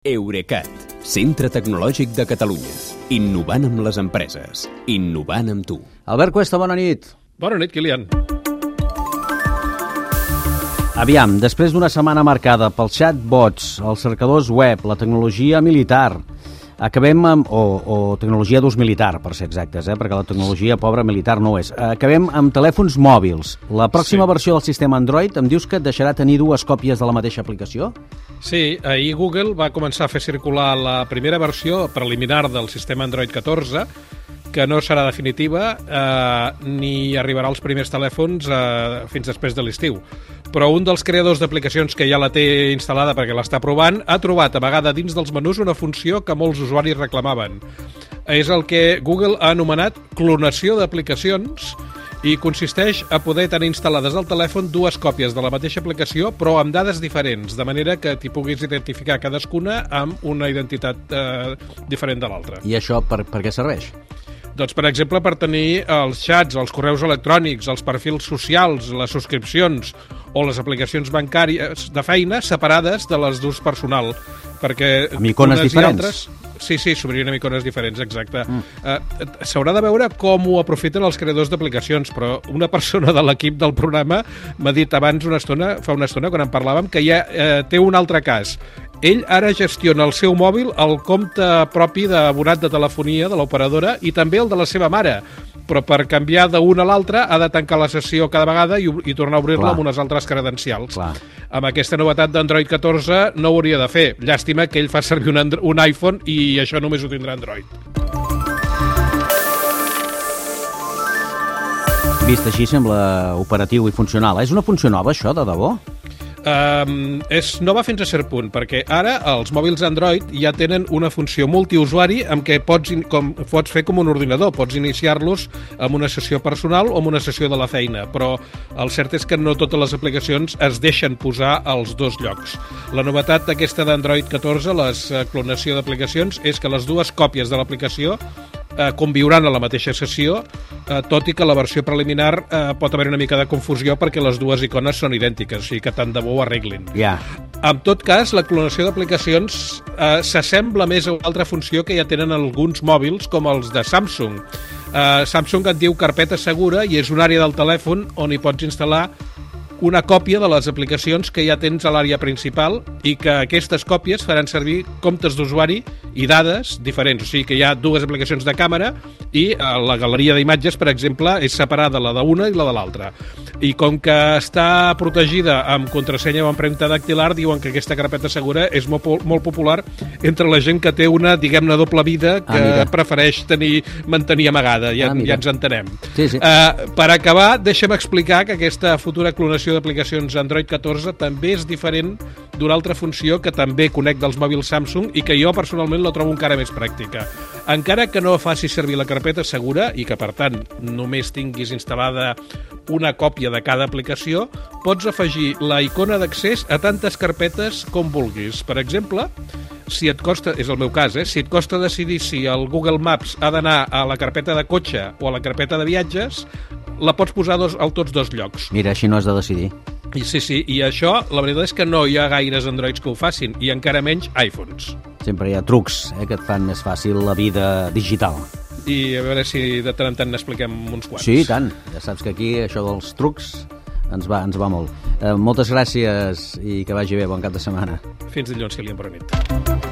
Eurecat, centre tecnològic de Catalunya. Innovant amb les empreses. Innovant amb tu. Albert Cuesta, bona nit. Bona nit, Kilian. Aviam, després d'una setmana marcada pels chatbots, els cercadors web, la tecnologia militar, acabem amb... o, o tecnologia d'ús militar, per ser exactes, eh? perquè la tecnologia pobra militar no és. Acabem amb telèfons mòbils. La pròxima Sí. versió del sistema Android em dius que et deixarà tenir dues còpies de la mateixa aplicació? Sí, ahir Google va començar a fer circular la primera versió preliminar del sistema Android 14, que no serà definitiva eh, ni arribarà als primers telèfons eh, fins després de l'estiu. Però un dels creadors d'aplicacions que ja la té instal·lada perquè l'està provant ha trobat a vegada dins dels menús una funció que molts usuaris reclamaven. És el que Google ha anomenat clonació d'aplicacions i consisteix a poder tenir instal·lades al telèfon dues còpies de la mateixa aplicació però amb dades diferents, de manera que t'hi puguis identificar cadascuna amb una identitat eh, diferent de l'altra. I això per, per què serveix? Doncs, per exemple, per tenir els xats, els correus electrònics, els perfils socials, les subscripcions o les aplicacions bancàries de feina separades de les d'ús personal. Perquè Amb icones diferents. altres- Sí, sí, s'obrien amb icones diferents, exacte. Mm. Uh, S'haurà de veure com ho aprofiten els creadors d'aplicacions, però una persona de l'equip del programa m'ha dit abans una estona, fa una estona, quan en parlàvem, que ja eh, té un altre cas. Ell ara gestiona el seu mòbil, el compte propi d'abonat de telefonia de l'operadora i també el de la seva mare. Però per canviar d'un a l'altre ha de tancar la sessió cada vegada i, i tornar a obrir-la amb unes altres credencials. Clar. Amb aquesta novetat d'Android 14 no ho hauria de fer. Llàstima que ell fa servir un, Andro un iPhone i això només ho tindrà Android. Vist així sembla operatiu i funcional. És una funció nova, això, de debò? Um, és nova fins a cert punt, perquè ara els mòbils Android ja tenen una funció multiusuari amb què pots, com, pots fer com un ordinador, pots iniciar-los amb una sessió personal o amb una sessió de la feina, però el cert és que no totes les aplicacions es deixen posar als dos llocs. La novetat d'aquesta d'Android 14, les eh, clonació d'aplicacions, és que les dues còpies de l'aplicació eh, conviuran a la mateixa sessió, eh, tot i que la versió preliminar eh, pot haver una mica de confusió perquè les dues icones són idèntiques, o sigui que tant de bo ho arreglin. Ja. En tot cas, la clonació d'aplicacions eh, s'assembla més a una altra funció que ja tenen alguns mòbils, com els de Samsung. Eh, Samsung et diu carpeta segura i és una àrea del telèfon on hi pots instal·lar una còpia de les aplicacions que ja tens a l'àrea principal i que aquestes còpies faran servir comptes d'usuari i dades diferents. O sigui que hi ha dues aplicacions de càmera i eh, la galeria d'imatges, per exemple, és separada la d'una i la de l'altra. I com que està protegida amb contrasenya o empremta dactilar, diuen que aquesta carpeta segura és molt, molt popular entre la gent que té una, diguem-ne, doble vida que Ah, mira. prefereix tenir, mantenir amagada. Ja, Ah, mira. ja ens entenem. Sí, sí. Uh, per acabar, deixa'm explicar que aquesta futura clonació d'aplicacions Android 14 també és diferent d'una altra funció que també conec dels mòbils Samsung i que jo personalment la trobo encara més pràctica. Encara que no faci servir la carpeta segura i que, per tant, només tinguis instal·lada una còpia de cada aplicació, pots afegir la icona d'accés a tantes carpetes com vulguis. Per exemple, si et costa, és el meu cas, eh, si et costa decidir si el Google Maps ha d'anar a la carpeta de cotxe o a la carpeta de viatges, la pots posar dos, a tots dos llocs. Mira, així no has de decidir. I sí, sí, i això, la veritat és que no hi ha gaires Androids que ho facin, i encara menys iPhones. Sempre hi ha trucs eh, que et fan més fàcil la vida digital. I a veure si de tant en tant n'expliquem uns quants. Sí, tant. Ja saps que aquí això dels trucs ens va, ens va molt. Eh, moltes gràcies i que vagi bé. Bon cap de setmana. Fins dilluns, Kilian, bona nit.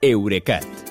Eurecat,